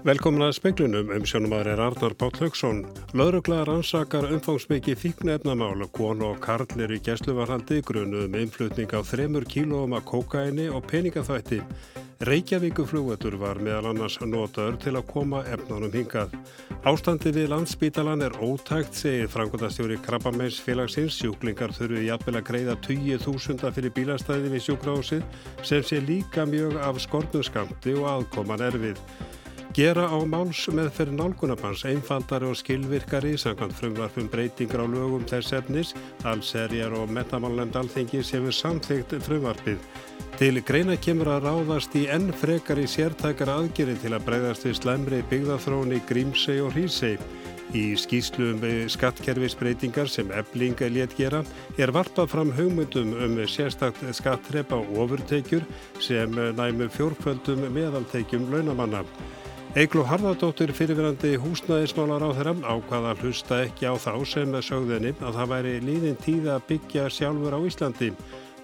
Velkomin að speklunum um sjónumar er Arnar Páll Haugsson. Laurugla rannsakar umfangsmikið fíknefnamála, kon og karl er í gæsluvarhaldi grunuð með influtning á þremur kílóum af kokaini og peningaþvætti. Reykjavíkuflugvöldur var meðal annars notaður til að koma efnanum hingað. Ástandi við landsbítalan er ótækt, segir frangotastjóri Krabbamæns félagsins. Sjúklingar þurfu jafnvel að greiða 20.000 fyrir bílastæði við sjúkrahúsið sem sé líka mjög af skortnuskamti og aðkoman erfið. Gera á máls með fyrir nálgunabans einfaldari og skilvirkari samkvæmt frumvarfum breytingar á lögum þess efnis, allserjar og metamálend alþengi sem er samþygt frumvarfið. Til greina kemur að ráðast í enn frekar í sértækar aðgeri til að breyðast við slemri byggðarþróni Grímsei og Hrísei. Í skýslu um skattkerfisbreytingar sem eblinga létt gera er varpað fram hugmyndum um sérstakt skattrepa og ofurteikjur sem næmu fjórföldum meðalteikjum launamanna. Eiglu Harðardóttir fyrirverandi húsnæðismálar á þeirra ákvaða hlusta ekki á þá sem sögðinni að það væri líðin tíð að byggja sjálfur á Íslandi.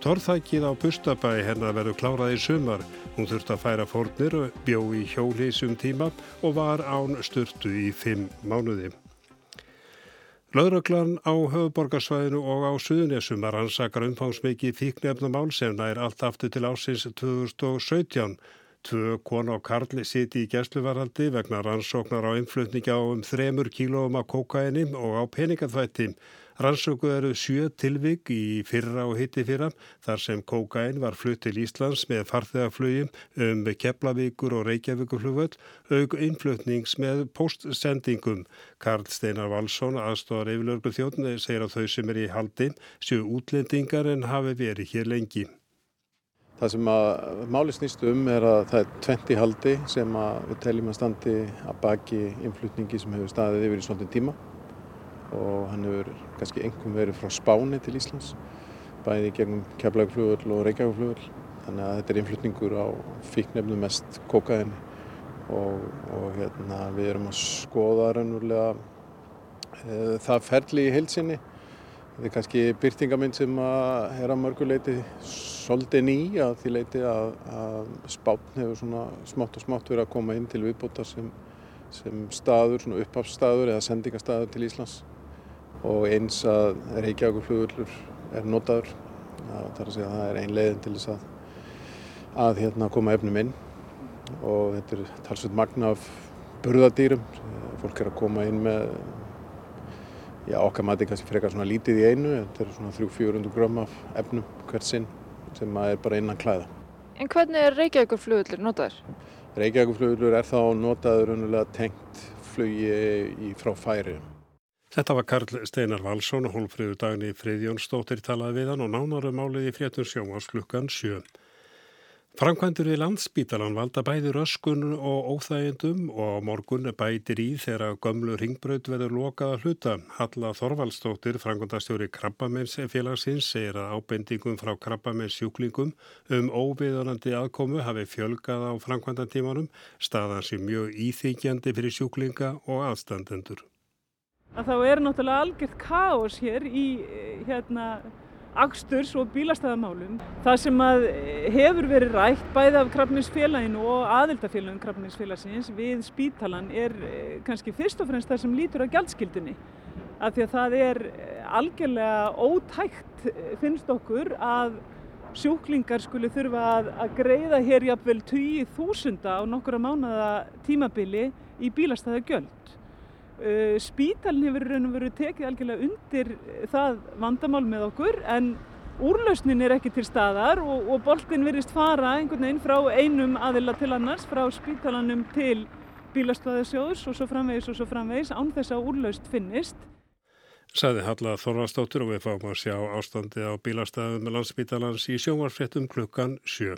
Torþækið á Bustabæi hennar verður klárað í sumar. Hún þurfti að færa fórnir bjó í hjólísum tíma og var án styrtu í fimm mánuði. Lauröglan á höfuborgarsvæðinu og á Suðunisum ansakar umfangsmikið fíknefnumál sem nær allt aftur til ásins 2017. Tvö kona og karl siti í gæsluvarhaldi vegna rannsóknar á innflutningi á um þremur kílóum af kokaini og á peningaþvætti. Rannsóku eru sjö tilvig í fyrra og hitti fyrra þar sem kokain var flutt til Íslands með farþegaflögi um Keflavíkur og Reykjavíkurflugvöld auk innflutnings með postsendingum. Karl Steinar Valsson, aðstofar yfirlörgu þjóðni, segir að þau sem er í haldi séu útlendingar en hafi verið hér lengi. Það sem að máli snýst um er að það er 20 haldi sem við teljum að standi að baki innflutningi sem hefur staðið yfir í svondin tíma. Og hann hefur kannski engum verið frá Spáni til Íslands bæði gegnum Keflagflugul og Reykjavíkflugul þannig að þetta er innflutningur á fíknefnum mest kokaðin og, og hérna, við erum að skoða raunverulega e, það ferli í heilsinni Þetta er kannski byrtingamind sem er að mörguleiti svolítið ný að því leiti að, að spátn hefur svona smátt og smátt verið að koma inn til viðbóta sem, sem staður, svona uppafstaður eða sendingastaður til Íslands og eins að Reykjavíkurflugullur er notaður. Það er að segja að það er ein leiðin til þess að, að hérna, koma efnum inn og þetta er talsveit magna af burðadýrum. Fólk er að koma inn með Já, okkar mati kannski frekar svona lítið í einu, þetta er svona 300-400 grömm af efnum hvert sinn sem er bara innan klæða. En hvernig er Reykjavíkurflugullur notaður? Reykjavíkurflugullur er þá notaður unnulega tengt flugi frá færi. Þetta var Karl Steinar Valsson og hólfriður dagni Friðjónsdóttir talaði við hann og nánarum álið í fréttum sjónvars klukkan 7. Framkvæmdur við landsbítalan valda bæði röskun og óþægindum og morgun bætir í þegar gömlu ringbraut verður lokaða hluta. Halla Þorvaldstóttir, framkvæmdastjóri Krabbamenns félagsins, segir að ábendingum frá Krabbamenns sjúklingum um óviðanandi aðkomu hafi fjölgað á framkvæmdantímanum, staðan sem mjög íþykjandi fyrir sjúklinga og aðstandendur. Að þá er náttúrulega algjört káos hér í hérna aksturs og bílastæðamálum. Það sem hefur verið rætt bæði af krafninsfélaginu og aðildafélagin krafninsfélagsins við spítalan er eh, kannski fyrst og fremst það sem lítur á gjaldskildinni. Af því að það er eh, algjörlega ótækt eh, finnst okkur að sjúklingar skuli þurfa að, að greiða hér jafnvel 20.000 á nokkura mánada tímabili í bílastæðagjöld. Uh, spítalinn hefur raun og veru tekið algjörlega undir það vandamál með okkur en úrlausnin er ekki til staðar og, og boltin verist fara einhvern veginn frá einum aðila til annars frá spítalannum til bílastöðasjóðs og svo framvegis og svo framvegis án þess að úrlaust finnist. Saði Halla Þorvarsdóttir og við fáum að sjá ástandi á bílastöðum landsspítalans í sjónvarfréttum klukkan 7.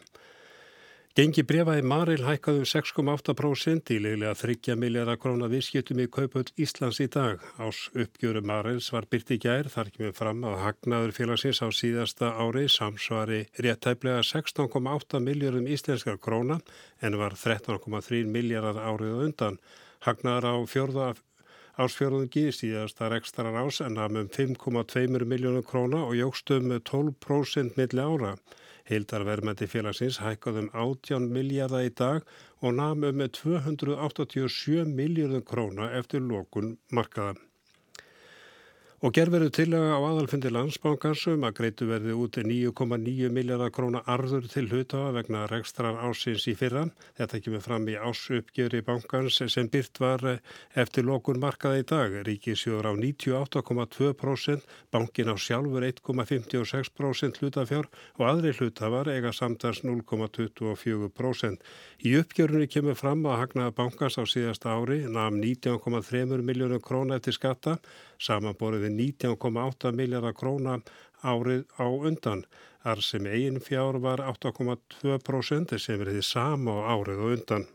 Gengi brefaði Maril hækkaðum 6,8% í leiðilega 30 miljardar krónar viðskiptum í kaupöld Íslands í dag. Ás uppgjöru Marils var byrt í gær þar kemur fram að hagnaður félagsins á síðasta ári samsvari réttæflega 16,8 miljardum íslenskar króna en var 13,3 miljardar árið undan. Hagnaður á fjörða ásfjörðungi síðasta rekstrar ás en að um 5,2 miljónu króna og jógstum 12% milli ára. Hildarverðmætti félagsins hækkaðum 18 miljardar í dag og namum með 287 miljardun króna eftir lókun markaðan. Og gerverðu tillaga á aðalfundi landsbánkansum að greitu verði út 9,9 miljardar króna arður til hlutafa vegna rekstrar ásins í fyrra. Þetta kemur fram í ásuppgjöri bankans sem byrt var eftir lokun markaða í dag. Ríkisjóður á 98,2%, bankin á sjálfur 1,56% hlutafjár og aðri hlutafar eiga samtans 0,24%. Í uppgjörunni kemur fram að hagnaða bankans á síðasta ári namn 19,3 miljónum króna eftir skatta samanborið við 19,8 miljardar króna árið á undan. Þar sem eigin fjár var 8,2% sem er því sama á árið á undan.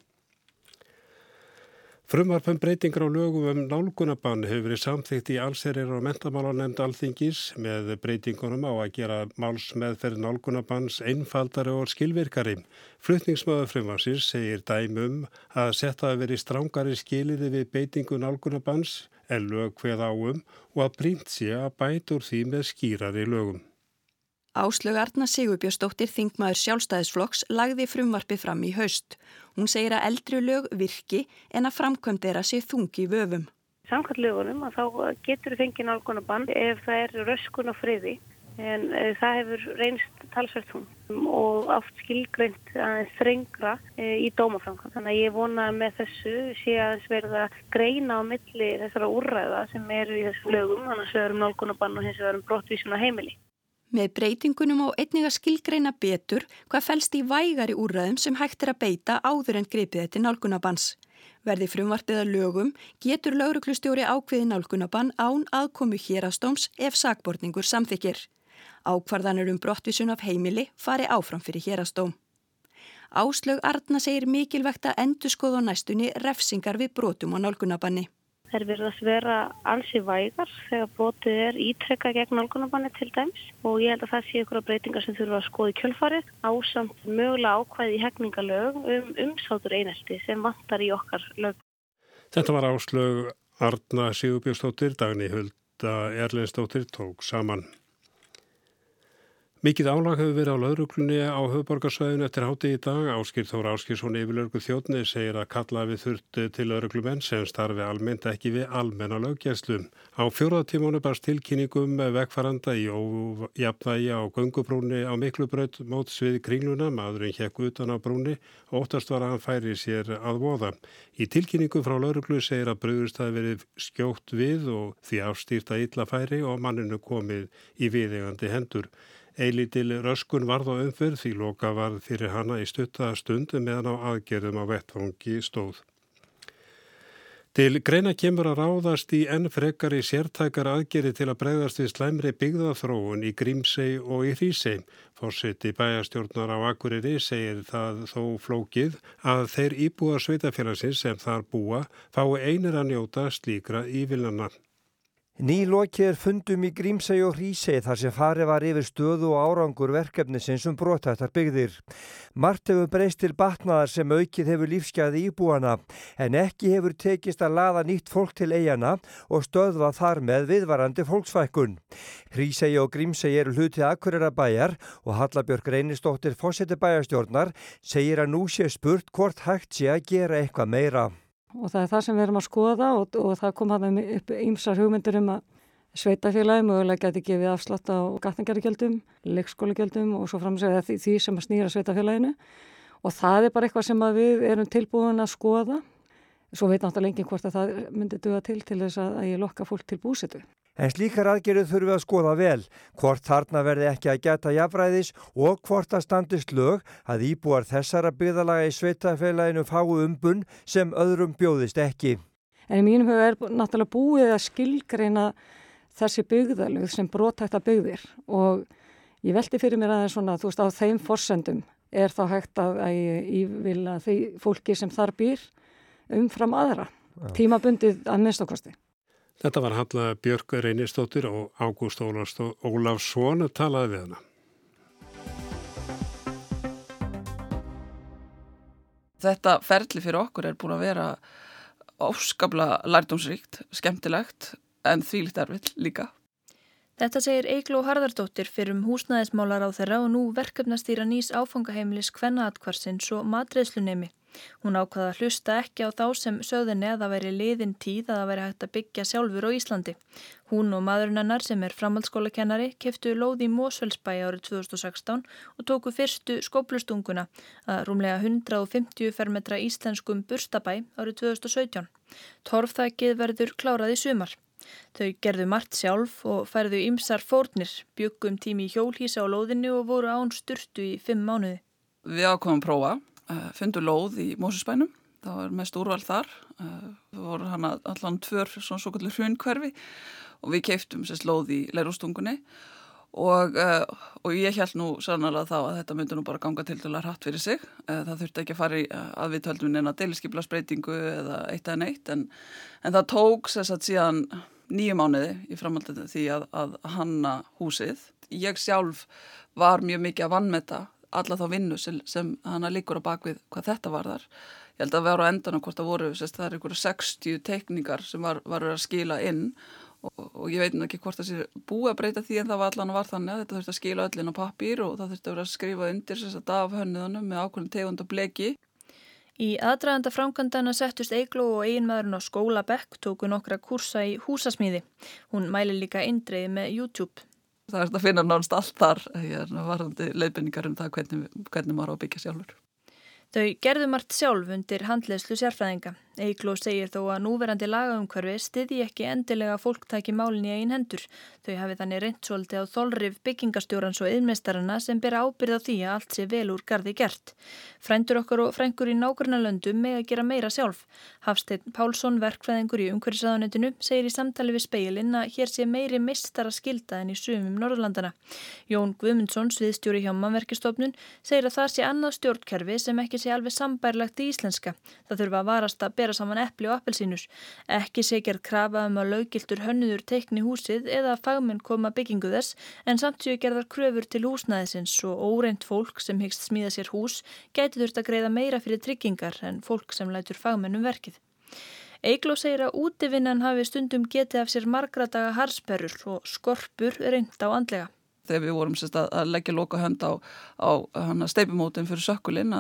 Frumvarpum breytingar á lögum um nálgunabann hefur verið samþygt í allserir og mentamálanemnd alþingis með breytingunum á að gera máls meðferð nálgunabanns einfaldari og skilvirkari. Flutningsmöðu frumvarsins segir dæmum að setja að veri strángari skilirði við beitingu nálgunabanns en lög hveð áum og að brínt sé að bætur því með skýrari lögum. Áslög Arna Sigurbjörnsdóttir Þingmaður sjálfstæðisflokks lagði frumvarfi fram í haust. Hún segir að eldri lög virki en að framkvæmd þeirra sé þungi vöfum. Samkvæmt lögunum að þá getur fengið nálgunabann ef það er röskun og friði en e, það hefur reynst talsvært hún og oft skilgreynd aðeins þrengra e, í dómaframkvæm. Þannig að ég vona með þessu sé að verða greina á milli þessara úrræða sem eru í þessu lögum, að það eru nálgunabann og hins vegar um brottvísun á heimili. Með breytingunum á einninga skilgreina betur hvað fælst í vægari úrraðum sem hægt er að beita áður en gripið þetta nálgunabans. Verði frumvartið að lögum getur lauruglustjóri ákveði nálgunabann án aðkomu hérastóms ef sakbortningur samþykir. Ákvarðanur um brottvísun af heimili fari áfram fyrir hérastóm. Áslög Arna segir mikilvægt að endur skoða næstunni refsingar við brotum á nálgunabanni. Þeir verðast vera ansi vægar þegar brotið er ítrekka gegn nálgunabanni til dæms og ég held að það sé ykkur að breytingar sem þurfa að skoða í kjölfarið ásamt mögulega ákvæði í hefningalög um umsátur einelti sem vantar í okkar lög. Þetta var áslög Arna Sigurbjörnstóttir, Dagni Hulda Erlendstóttir tók saman. Mikið álag hefur verið á lauruglunni á höfuborgarsvæðinu eftir háti í dag. Áskil Þóra Áskilsson yfirlörgu þjóttni segir að kalla við þurft til lauruglumenn sem starfi almennt ekki við almenna löggjæslu. Á fjóraðtímónu barst tilkynningum vegfaranda í ójapvægi á gungubrúni á miklubraut móts við kringluna. Maðurinn hekk utan á brúni og óttast var að hann færi sér að voða. Í tilkynningu frá lauruglu segir að bröðust hafi verið skjótt við og því afstýrta illa færi og manninu komið í viðegandi hendur. Eilítil röskun varð á umfyrð því loka varð fyrir hana í stuttaða stund meðan á aðgerðum á vettfangi stóð. Til greina kemur að ráðast í enn frekar í sértækar aðgerði til að bregðast við slæmri byggðaþróun í Grímsei og í Hrísei. Fórseti bæjastjórnar á Akureyri segir það þó flókið að þeir íbúa sveitafélagsins sem þar búa fái einir að njóta slíkra ívilnana. Nýlokið er fundum í Grímsæg og Hrísæg þar sem farið var yfir stöðu og árangur verkefnisins um brotættar byggðir. Mart hefur breyst til batnaðar sem aukið hefur lífsgæði íbúana en ekki hefur tekist að laða nýtt fólk til eigana og stöðva þar með viðvarandi fólksvækkun. Hrísæg og Grímsæg eru hlutið akkurera bæjar og Hallabjörg Reynistóttir fósetti bæjarstjórnar segir að nú sé spurt hvort hægt sé að gera eitthvað meira og það er það sem við erum að skoða og, og það kom hann upp ýmsar hugmyndir um að sveitafélagi mögulega geti gefið afslátt á gatningargjöldum, leikskólagjöldum og svo framsegja því, því sem að snýra sveitafélaginu og það er bara eitthvað sem við erum tilbúin að skoða. Svo veit náttúrulega enginn hvort að það myndi duða til til þess að, að ég lokka fólk til búsitu. En slíkar aðgerið þurfum við að skoða vel, hvort þarna verði ekki að geta jafnræðis og hvort að standist lög að íbúar þessara byggðalaga í sveitafélaginu fái umbun sem öðrum bjóðist ekki. En í mínum huga er náttúrulega búið að skilgreina þessi byggðalög sem brotækta byggðir og ég veldi fyrir mér aðeins svona, þú veist, á þeim forsendum er þá hægt að, að ívila því fólki sem þar býr umfram aðra, tímabundið að minnstokkasti. Þetta var Halla Björg Reynistóttir og Ágúst Ólafsson talaði við hana. Þetta ferli fyrir okkur er búin að vera áskapla lærdómsríkt, skemmtilegt en þvílitt erfitt líka. Þetta segir Eigló Harðardóttir fyrir um húsnæðismálar á þeirra og nú verkefnastýra nýs áfangaheimilis Kvennaatvarsins og matreðslunemi. Hún ákvaða að hlusta ekki á þá sem sögðinni að það væri liðin tíð að það væri hægt að byggja sjálfur á Íslandi. Hún og maðurinn hennar sem er framhaldsskólakennari keftu lóði í Mósfellsbæi árið 2016 og tóku fyrstu skóplustunguna að rúmlega 150 fermetra íslenskum burstabæ árið 2017. Torfþækið verður klárað í sumar. Þau gerðu margt sjálf og færðu ymsar fórnir, byggum tími í hjólhísa á lóðinni og voru án sturtu í fimm mánuði. Við ákomum að prófa Eh, fundu lóð í Mósusbænum það var mest úrval þar. Eh, það voru hann allan tvör svona svo kallur hraunkverfi og við keiftum sérst lóð í leirústungunni og, eh, og ég held nú sannlega þá að þetta myndi nú bara ganga til dæla hratt fyrir sig. Það þurfti ekki að fara í að neina deliskiplasbreytingu eða eitt eða neitt en, en það tók sérst síðan nýju mánuði í framhaldinu því að, að hanna húsið ég sjálf var mjög mikið að vannmeta alla þá vinnu sem, sem hana líkur á bakvið hvað þetta var þar. Ég held að vera á endan á hvort það voru, sérst, það er einhverja 60 tekníkar sem var, var að skila inn og, og ég veit ekki hvort það sé búið að breyta því en það var allan að var þannig að þetta þurfti að skila öllin á pappir og það þurfti að vera að skrifa undir sérst af hönniðanum með ákveðin tegund og bleki. Í aðdraðanda framkvæmdana settust Eigló og eiginmaðurinn á skólabekk tóku nokkra kursa í húsasmíði. Hún mæli líka eindreiði með YouTube. Það er að finna nánast allt þar varðandi leifinningar um það hvernig, hvernig maður á að byggja sjálfur. Þau gerðu margt sjálf undir handleðslu sérfræðinga. Eikló segir þó að núverandi lagaumhverfi stiði ekki endilega fólktæki málin í einn hendur. Þau hafi þannig reynt svolítið á þolrif byggingastjórans og yðmestarana sem bera ábyrð á því að allt sé vel úr gardi gert. Frændur okkar og frængur í nákvæmna löndum með að gera meira sjálf. Hafsteinn Pálsson, verkfræðingur í umhverfisaðanetinu, segir í samtali við speilin að hér sé meiri mistara skilda en í sumum Norðurlandana. Jón Guðmundsson, sviðstjóri hjá mannverkistofnun, segir að það sé annað stjórnkerfi sem ekki sé alveg sambærlagt í íslenska. Það þurfa að varast að bera saman eppli og appelsínus. Ekki sé gerð krafa um að laugiltur hönnuður teikni húsið eða að fagmenn koma byggingu þess en samt séu gerðar kröfur til húsnæðisins og óreint fólk sem hyggst smíða sér hús gæti þurft að greiða meira fyrir tryggingar en fólk sem lætur fagmennum verkið. Eigló segir að útivinnan hafi stundum getið af sér margra daga harsperur og skorpur reynd á andlega þegar við vorum sérst, að leggja loka hönd á, á steipumótin fyrir sökkulinn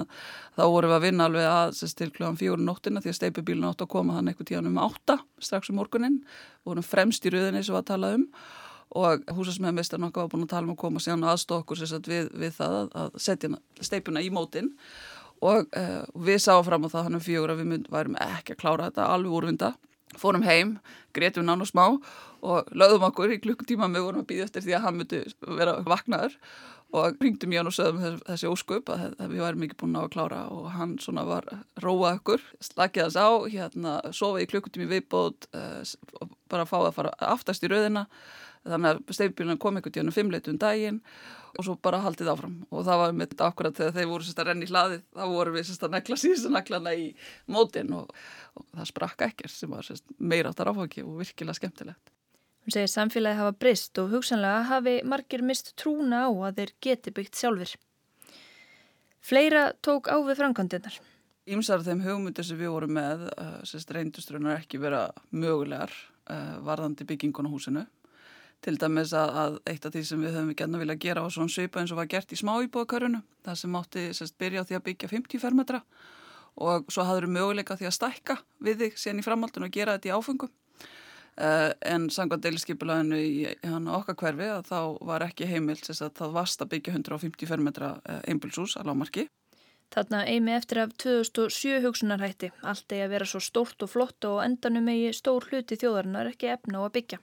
þá vorum við að vinna alveg að sérst, til kl. fjóru nóttina því að steipubílun átt að koma þann eitthvað tíðan um átta strax um morgunin við vorum fremst í rauðinni sem við að tala um og húsasmeðmistar nokkað var búin að tala um að koma síðan aðstóð okkur sérst, við, við það að setja steipuna í mótin og uh, við sáum fram á það hann um fjóru að við mynd, værum ekki að klára þetta alveg úrvinda fórum heim, gretum nán og smá og lögðum okkur í klukkutíma. Með vorum að býða eftir því að hann myndi vera vaknaður og ringdum ég hann og sögðum þessi ósköp að, að við værum ekki búin að klára og hann svona var róað okkur, slakið þess á, hérna sofið í klukkutími viðbót uh, bara fáið að fara aftast í rauðina þannig að steifbílunum kom einhvern tíðan um fimmleitum daginn og svo bara haldið áfram og það var mitt akkurat þegar þeir voru sérst að renni í hlaðið þá voru við sérst að nekla síðan neklana í mótin og, og það sprakka ekkert sem var sérst meira áttar áfengi og virkilega skemmtilegt. Hún segir samfélagi hafa brist og hugsanlega hafi margir mist trúna á að þeir geti byggt sjálfur. Fleira tók á við framkvæmdinnar. Ímsar þeim hugmyndir sem við vorum með, uh, sérst reyndustrunar ekki vera mögulegar uh, varðandi byggingun á húsinu. Til dæmis að, að eitt af því sem við höfum við gætna vilja gera var svona svipa eins og var gert í smá íbúðakörunu það sem átti sérst byrja á því að byggja 50 fermetra og svo hafður við möguleika því að stækka við þig sen í framhaldun og gera þetta í áfengum uh, en sangvað deilskipulaðinu í hann okkar hverfi að þá var ekki heimilt sérst að það vast að byggja 150 fermetra uh, einbilsús að lámarki Þarna eimi eftir af 2007 hugsunarhætti. Allt eigi að vera svo stórt og flott og endanum eigi stór hluti þjóðarinnar ekki efna á að byggja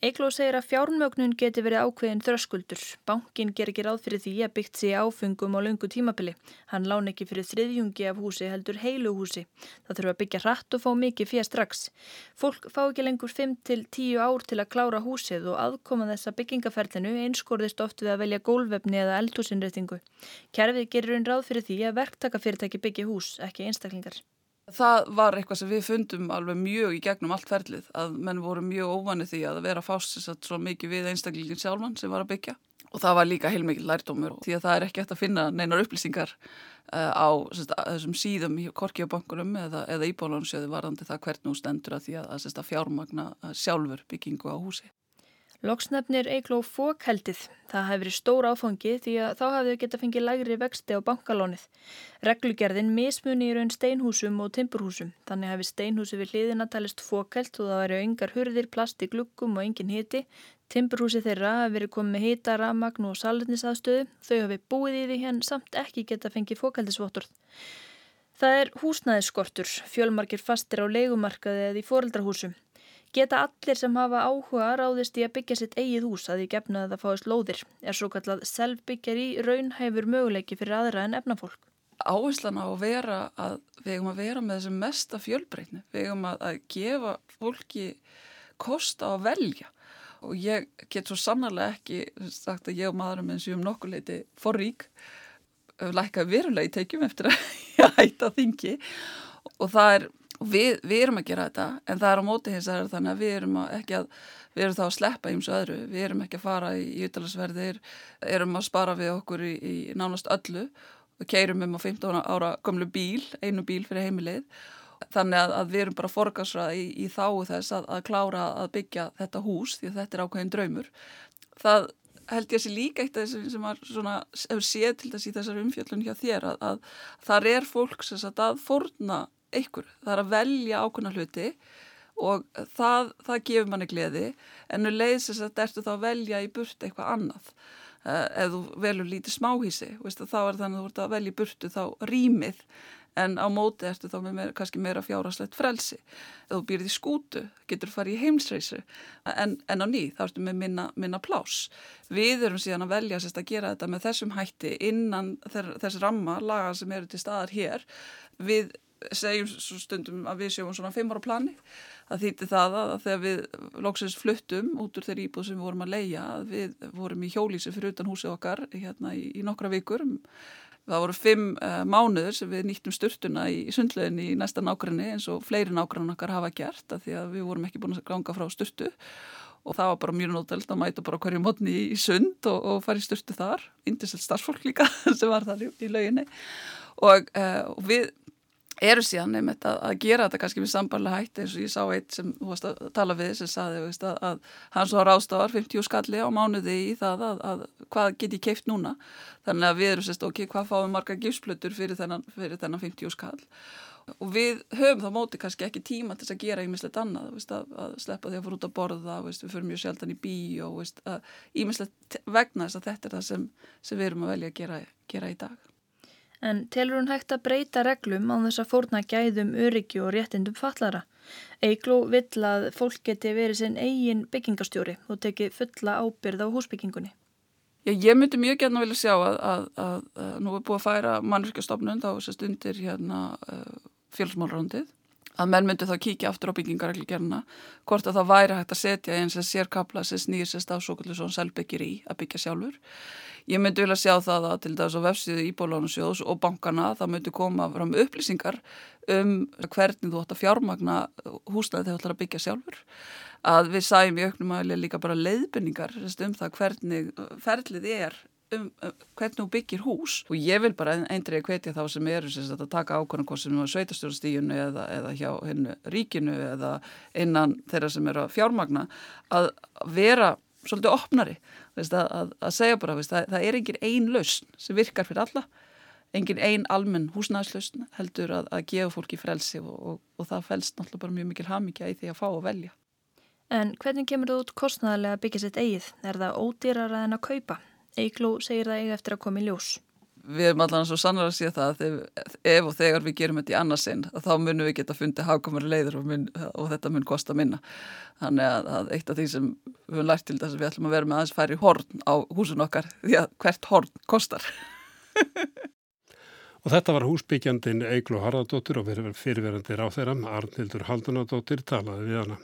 Eikló segir að fjármögnun geti verið ákveðin þröskuldur. Bankin ger ekki ráð fyrir því að byggt sig áfengum á lungu tímabili. Hann lán ekki fyrir þriðjungi af húsi heldur heilu húsi. Það þurfa að byggja hratt og fá mikið fyrir strax. Fólk fá ekki lengur 5-10 ár til að klára húsið og aðkoma þessa byggingaferlinu einskorðist oft við að velja gólvefni eða eldhúsinreitingu. Kerfið gerir einn ráð fyrir því að verktakafyrirtæki byggja hús, ekki einstaklingar. Það var eitthvað sem við fundum alveg mjög í gegnum allt ferlið að menn voru mjög óvanið því að vera fást svo mikið við einstaklingin sjálfan sem var að byggja og það var líka heilmikið lærdómur því að það er ekki hægt að finna neinar upplýsingar uh, á sérst, þessum síðum í korki á bankunum eða, eða íbólansjöðu varðandi það hvernig hún stendur að því að, að, að fjármagna sjálfur byggingu á húsi. Loksnefnir Eikló fókheldið. Það hefði verið stór áfangi því að þá hafði þau geta fengið lægri vexti á bankalónið. Reglugerðin mismuni í raun steinhúsum og timpurhúsum. Þannig hefði steinhúsi við hliðina talist fókheld og það væri yngar hurðir, plast í gluggum og engin hiti. Timpurhúsi þeirra hefði verið komið hita, ramagn og salutnisaðstöðu. Þau hefði búið í því henn samt ekki geta fengið fókheldisvotturð. Það er húsnæðiskortur, fjölmarkir fastir á leikumarkaði eða í foreldrahúsum. Geta allir sem hafa áhuga ráðist í að byggja sitt eigið hús að því gefna að það fáist lóðir er svo kallað selvbyggjar í raunhæfur möguleiki fyrir aðra en efnafólk. Áherslan á að vera að við hefum að vera með þessum mesta fjölbreytni. Við hefum að, að gefa fólki kost á að velja og ég get svo sannarlega ekki sagt að ég og maðurum eins og um nokkuð leiti forrík lækka verulega í teikjum eftir að ég hætta þingi og það er Við, við erum að gera þetta en það er á móti hins að þannig að við erum ekki að við erum þá að sleppa og öðru. Við erum ekki að fara í utalagsverðir erum að spara við okkur í, í nánast öllu og keirum um á 15 ára komlu bíl, einu bíl fyrir heimilið. Þannig að, að við erum bara forgarsrað í, í þáu þess að, að klára að byggja þetta hús því að þetta er ákveðin draumur. Það held ég að sé líka eitt af þessum sem var svona, hefur séð til þess í þessar umfjöllun hjá þér að, að þar er fólk sem sagt að forna einhver, það er að velja ákveðna hluti og það, það gefur manni gleði en nú leiðis þess að þetta ertu þá að velja í burt eitthvað annað. Uh, ef þú velur lítið smáhísi þá er þannig að þú ert að velja í burtu þá rýmið en á móti ertu þá með meira, kannski meira fjáraslegt frelsi. Ef þú býrið í skútu, getur farið í heimsreysu en, en á ný þá ertu með minna, minna plás við erum síðan að velja sérst að gera þetta með þessum hætti innan þess ramma laga sem eru til staðar hér. Við segjum stundum að við sjáum svona fimm ára plani. Það þýtti það að þegar við lóksins fluttum út úr þeirri íbúð sem við vorum að leia við vorum í hjólísi fyrir utan húsið okkar hérna í, í nokkra vikur. Það voru fimm uh, mánuður sem við nýttum styrtuna í, í sundleginni í næsta nákvæmni eins og fleiri nákvæmni okkar hafa gert að því að við vorum ekki búin að ganga frá styrtu og það var bara mjög nótelt að mæta bara hverju mótni í sund og, og fara í styrtu þar, indiselt starfsfólk líka sem var þar í, í lauginni. Og, uh, og við eru síðan nefnt að, að gera þetta kannski með sambarlega hætti eins og ég sá eitt sem þú varst að tala við sem saði veist, að, að hans var ástafar 50 skalli á mánuði í það að, að hvað get ég keift núna? Þannig að við erum sérst ok, hvað fáum marga gifsplötur fyrir þennan, fyrir þennan 50 skall? Og við höfum þá móti kannski ekki tíma til að gera ímislegt annað veist, að sleppa því að fara út að borða veist, við fyrir mjög sjaldan í bí og ímislegt vegna þess að þetta er það sem, sem við erum að velja að gera, gera í dag en telur hún hægt að breyta reglum á þess að fórna gæðum öryggi og réttindum fallara. Eigló vill að fólk geti verið sinn eigin byggingastjóri og teki fulla ábyrð á húsbyggingunni. Já, ég myndi mjög gætna vilja sjá að, að, að, að nú er búið að færa mannverkjastofnun þá sérst undir hérna, uh, fjölsmálrandið að menn myndi þá kíkja aftur á byggingareglugerna hvort að það væri hægt að setja eins að sérkabla sem snýrsist af svo kvöldur svona selvbyggir í að byggja sjálfur Ég myndi vilja sjá það að til dags á vefsíðu Íbólónusjóðs og bankana það myndi koma fram upplýsingar um hvernig þú ætti að fjármagna húsnaði þegar þú ætti að byggja sjálfur. Að við sæjum í auknum aðlega líka bara leiðbynningar um það hvernig ferlið er um, um hvernig þú byggir hús og ég vil bara eindriði hvetja þá sem eru sem að taka ákvæmum hvort sem er sveitastjórnstíginu eða, eða hjá hennu ríkinu eða innan þeirra sem eru að fjármagna að vera svolítið opnari veist, að, að, að segja bara veist, að það er engin ein lausn sem virkar fyrir alla engin ein almenn húsnæðslausn heldur að, að gefa fólki frelsi og, og, og það fælst náttúrulega bara mjög mikil hamingja í því að fá og velja. En hvernig kemur þú út kostnæðilega að byggja sitt eigið? Er það ódýrara en að kaupa? Eikló segir það eiga eftir að koma í ljós við erum allan svo sannar að sé það að ef og þegar við gerum þetta í annarsinn þá munum við geta fundið hafkomari leiður og, mun, og þetta mun kosta minna. Þannig að, að eitt af því sem við höfum lært til þess að við ætlum að vera með aðeins færi horn á húsun okkar því að hvert horn kostar. Og þetta var húsbyggjandin Eiglu Harðardóttir og fyrirverandi ráð þeirra Arnildur Haldunadóttir talaði við hana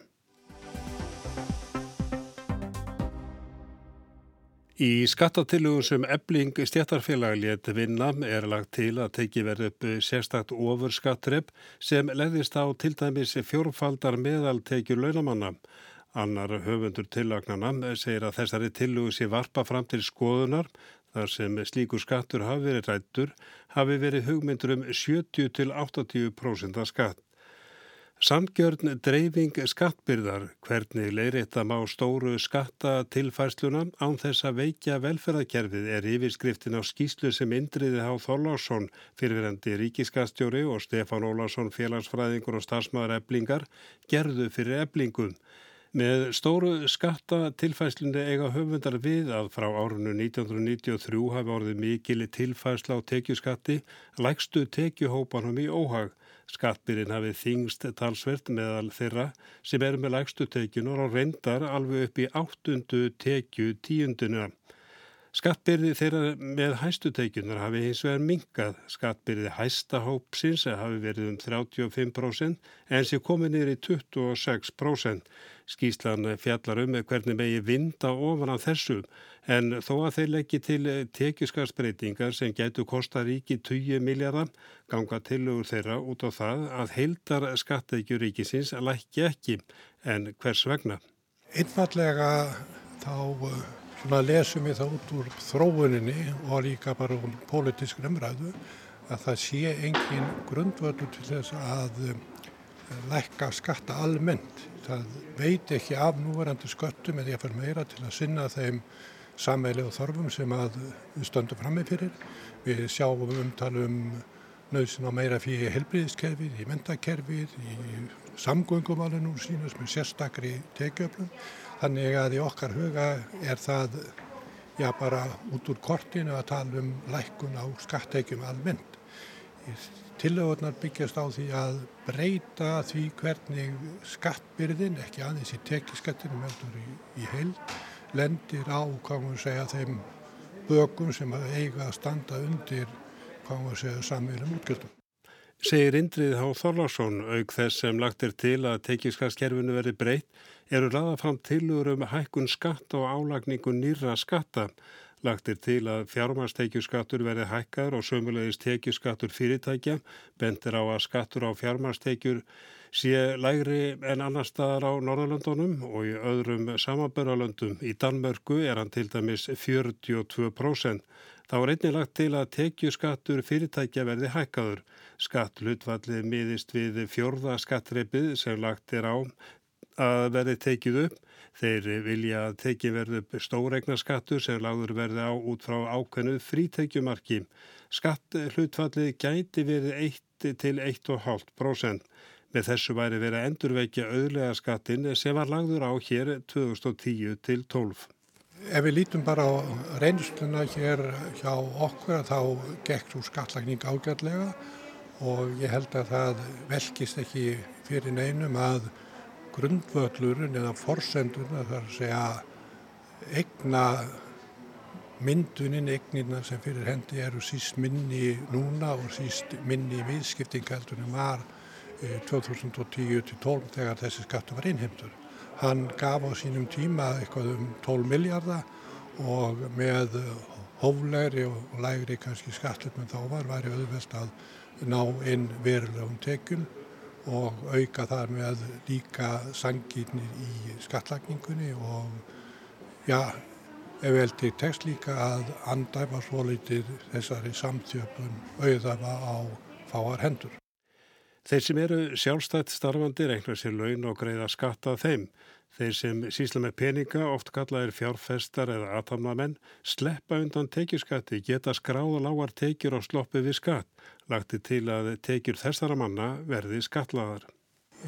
Í skattatillugum sem ebling stjættarfélag létt vinna er lagt til að teki verið upp sérstakt ofur skattrepp sem leðist á til dæmis fjórfaldar meðaltekjur launamanna. Annar höfundur tillagnana segir að þessari tillugu sé varpa fram til skoðunar þar sem slíkur skattur hafi verið rættur hafi verið hugmyndur um 70-80% skatt. Samgjörn dreifing skattbyrðar, hvernig leirita má stóru skatta tilfærsluna án þess að veikja velferðarkerfið er yfirskriftin á skýslu sem indriði Há Þorlásson, fyrirverandi ríkiskastjóri og Stefán Ólásson félagsfræðingur og starfsmaður eblingar gerðu fyrir eblingum. Með stóru skatta tilfæslunni eiga höfundar við að frá árunnu 1993 hafi orðið mikili tilfæsla á tekjuskatti, lægstu tekjuhópanum í óhag. Skattbyrinn hafi þingst talsvert meðal þeirra sem er með lægstu tekjunur og reyndar alveg upp í áttundu tekju tíunduna. Skattbyrði þeirra með hæstuteikunar hafi hins vegar minkað. Skattbyrði hæsta hópsins hafi verið um 35% en sé komið niður í 26%. Skíslan fjallar um hvernig megi vinda ofan af þessu en þó að þeir leggji til tekjuskarsbreytingar sem getur kosta ríki 20 miljardar ganga tilugur þeirra út á það að heildar skatteikjur ríkisins lækki ekki en hvers vegna. Einfallega þá svona lesum við það út úr þróuninni og líka bara úr pólitísk umræðu að það sé engin grundvöldu til þess að um, lækka skatta almennt. Það veit ekki af núverandi sköttum eða ég fyrir meira til að sinna þeim samveilegu þorfum sem að við stöndum fram með fyrir. Við sjáum umtalum nöðsin á meira fyrir helbriðiskerfið, í mentakerfið, í samgöngumálinu sínast með sérstakri tekjöflum Þannig að í okkar huga er það já bara út úr kortinu að tala um lækkun á skatteikjum almennt. Tillögurnar byggjast á því að breyta því hvernig skattbyrðin, ekki aðeins í tekiskattinu meldur í, í heil, lendir á, hvað maður segja, þeim bökum sem eiga að standa undir, hvað maður segja, samverðum útgjöldum. Segir Indrið Há Þorlarsson, auk þess sem lagt er til að tekiskaskerfinu verði breytt, eru laða fram tilur um hækkun skatt og álagningu nýra skatta. Lagt er til að fjármarstekjuskattur verði hækkar og sömulegist tekjuskattur fyrirtækja, bendir á að skattur á fjármarstekjur sé lægri en annar staðar á Norðalöndunum og í öðrum samanböralöndum. Í Danmörku er hann til dæmis 42%. Þá er einnig lagt til að tekjuskattur fyrirtækja verði hækkaður. Skattlutfallið miðist við fjörða skattreipið sem lagt er á að verði tekið upp. Þeir vilja að tekið verði upp stóregnarskattur sem lagður verði á út frá ákveðnu frítekjumarki. Skatthlutfallið gæti verið 1 til 1,5%. Með þessu væri verið að endurveikja auðlega skattin sem var lagður á hér 2010 til 12. Ef við lítum bara á reynsluna hér hjá okkur þá gekk svo skattlagning ágætlega og ég held að það velkist ekki fyrir neinum að grundvöllurinn eða forsendurinn að það er að segja egna mynduninn, egnina sem fyrir hendi eru síst minni núna og síst minni viðskiptingaldunum var 2010-12 eh, þegar þessi skattu var innheimtur. Hann gaf á sínum tíma eitthvað um 12 miljardar og með hóflegri og lægri kannski skattlutnum þá var væri auðvelt að ná inn verulegum tekjum og auka þar með líka sangirnir í skattlagningunni og já, ef vel til tekst líka að andæfa svo litir þessari samtjöpun auðafa á fáar hendur. Þeir sem eru sjálfstætt starfandi reiknar sér laun og greiða skatta þeim. Þeir sem sísla með peninga, oft kallaðir fjárfestar eða aðtamnamenn, sleppa undan tekjuskatti, geta skráða lágar tekjur og sloppi við skatt. Lagti til að tekjur þessara manna verði skattlaðar.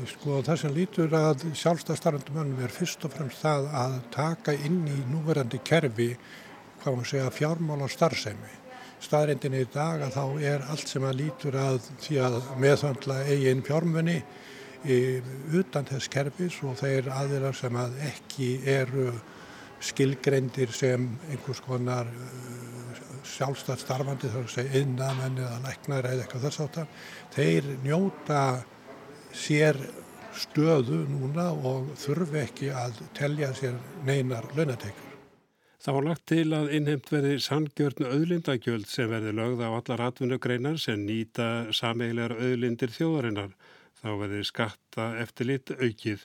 Sko það sem lítur að sjálfstæðstarfandumönnum er fyrst og fremst það að taka inn í núverandi kerfi, hvað maður segja, fjármála starfsemi. Staðrindin í dag að þá er allt sem að lítur að því að meðhandla eigin fjármunni utan þess kerfis og þeir aðilar sem að ekki eru skilgrendir sem einhvers konar uh, sjálfstætt starfandi þar að segja innamenn eða læknar eða eitthvað þess áttar þeir njóta sér stöðu núna og þurfi ekki að telja sér neinar launatekur. Það var lagt til að innheimt verði sangjörn auðlindagjöld sem verði lögð á allar atvinnugreinar sem nýta sameigilegar auðlindir þjóðarinnar þá verði skatta eftirlit aukið.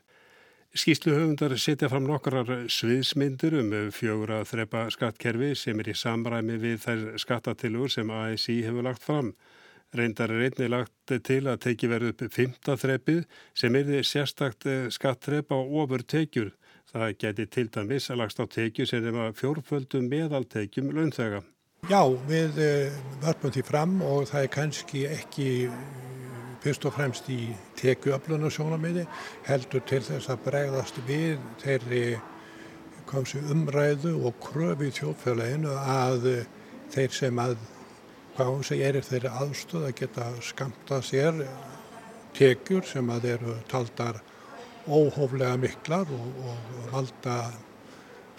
Skýsluhöfundar setja fram nokkrar sviðsmyndir um fjögur að þrepa skattkerfi sem er í samræmi við þær skattatilur sem ASI hefur lagt fram. Reyndar er einni lagt til að teki verið upp fymta þrepið sem er sérstakt skattþrep á ofur tekjur. Það geti til dæmis að lagst á tekju sem er að fjórföldum meðaltekjum launþega. Já, við vörpum því fram og það er kannski ekki fyrst og fremst í tekuöflunarsjónamiði heldur til þess að bregðast við þeirri komsi umræðu og kröfi í þjóðfélaginu að þeir sem að hvað hún segir er þeirri aðstöð að geta skamta sér tekjur sem að eru taldar óhóflega miklar og, og valda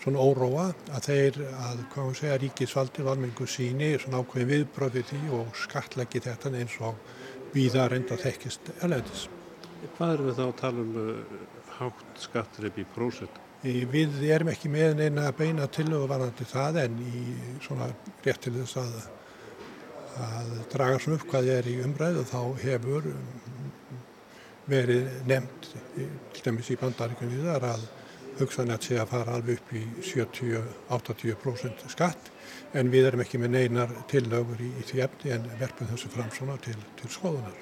svona óróa að þeir að hvað hún segja ríkisvaldi valmengu síni svona ákveðin viðbröði því og skatleggi þetta eins og víða reynda þekkist erleðis. Hvað eru við þá að tala um uh, hátt skattrip í prósett? Við erum ekki með neina beina til og varðandi það en í svona rétt til þess að, að draga svona upp hvað er í umræðu þá hefur verið nefnt til dæmis í bandaríkunni þar að hugsanett sé að fara alveg upp í 70-80% skatt en við erum ekki með neinar tillögur í, í því efni en verpum þessu fram svona til, til skoðunar.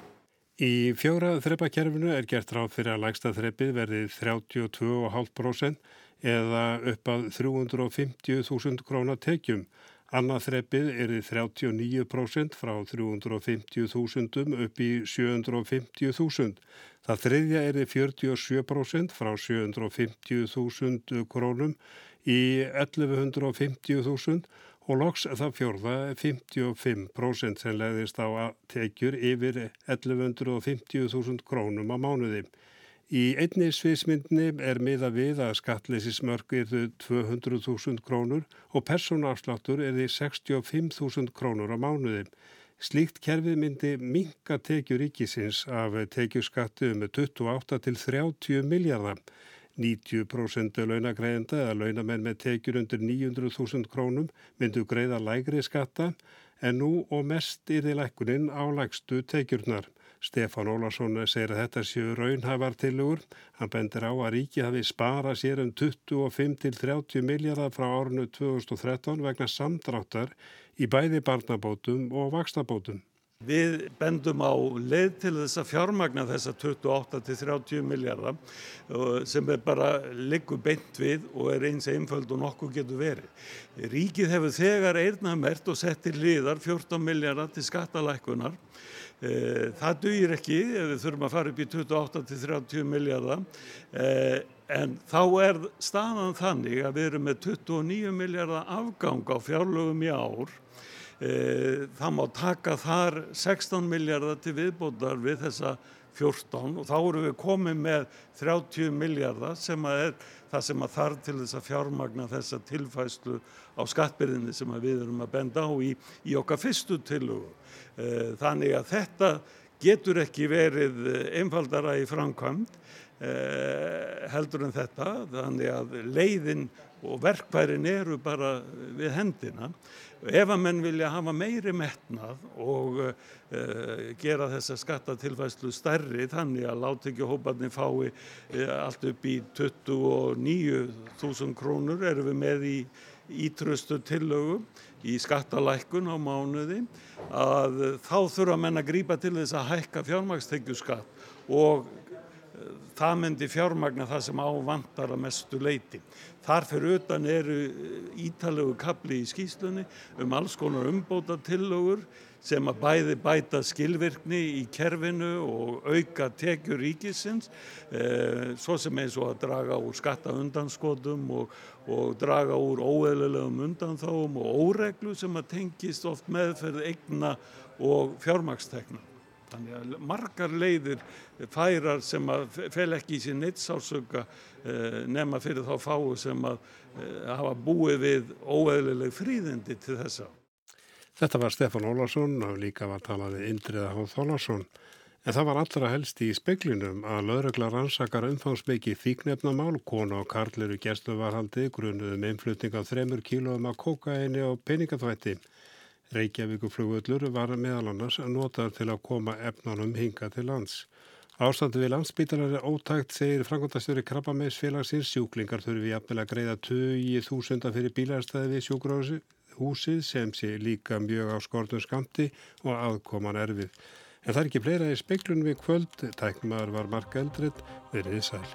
Í fjóra þrepakerfinu er gert ráð fyrir að lægsta þrepið verði 32,5% eða upp að 350.000 krónar tekjum. Annað þreppið er í 39% frá 350.000 upp í 750.000. Það þriðja er í 47% frá 750.000 krónum í 1150.000 og loks það fjórða 55% sem leiðist á tekjur yfir 1150.000 krónum á mánuði. Í einni sviðsmyndni er miða við að skattleysismörk er þau 200.000 krónur og persónafsláttur er því 65.000 krónur á mánuði. Slíkt kerfið myndi minka tekjur ríkisins af tekjuskattu með 28 til 30 miljardar. 90% launagreðenda eða launamenn með tekjur undir 900.000 krónum myndu greiða lægri skatta en nú og mest því lækunin á lægstu tekjurnar. Stefán Ólarsson segir að þetta séu raunhafar tilugur. Hann bendir á að ríki hafi sparað sér um 25-30 miljardar frá árinu 2013 vegna samdráttar í bæði barnabótum og vakstabótum. Við bendum á leið til þess að fjármagna þessa 28-30 miljardar sem er bara liggur beint við og er eins einföld og nokkuð getur verið. Ríkið hefur þegar eirnamert og sett til liðar 14 miljardar til skattalækunar Eh, það dugir ekki ef við þurfum að fara upp í 28-30 miljardar eh, en þá er staðan þannig að við erum með 29 miljardar afgang á fjárlögum í ár. Eh, það má taka þar 16 miljardar til viðbótar við þessa 14 og þá erum við komið með 30 miljardar sem er það sem að þarf til þess að fjármagna þessa tilfæslu á skattbyrðinni sem við erum að benda á í, í okkar fyrstu tilögu. Eh, þannig að þetta getur ekki verið einfaldara í framkvæmd eh, heldur en þetta, þannig að leiðin og verkværin eru bara við hendina. Ef að menn vilja hafa meiri metnað og uh, gera þessa skattatilfæslu stærri þannig að látekjuhóparnir fái uh, allt upp í 29.000 krónur erum við með í ítrustu tillögum í skattalækkun á mánuði að þá þurfa menn að grípa til þess að hækka fjármagstekjuskatt og eh, það myndi fjármagna það sem ávandar að mestu leiti. Þar fyrir utan eru ítalegu kapli í skýslunni um alls konar umbóta tillögur sem að bæði bæta skilvirkni í kerfinu og auka tekjur ríkisins, eh, svo sem eins og að draga úr skattaundanskotum og, og draga úr óeðlulegum undanþáum og óreglu sem að tengist oft meðferð eigna og fjármakstekna. Þannig að margar leiðir færar sem að fel ekki í sín neitt sálsöka eh, nema fyrir þá fáu sem að eh, hafa búið við óeðluleg fríðindi til þessa. Þetta var Stefán Ólarsson og líka var talaði Indriða Háð Þólarsson. En það var allra helst í speklinum að lögregla rannsakar umfangsmikið fíknefnamál, kona og karl eru gæstuvarhaldi, grunuðum einflutning af þremur kílóum af kokaini og peningaþvætti. Reykjavíkuflugvöllur var meðal annars notað til að koma efnanum hinga til lands. Ástandi við landsbítalar er ótækt, segir frangotastjóri Krabbameis félagsins. Sjúklingar þurfi jafnvel að greiða 20.000 fyrir bílarstæði við sjúkrahúsið sem sé líka mjög á skortum skamti og aðkoman erfið. En það er ekki fleira í speiklunum við kvöld. Tækmar var marka eldrið, verið sæl.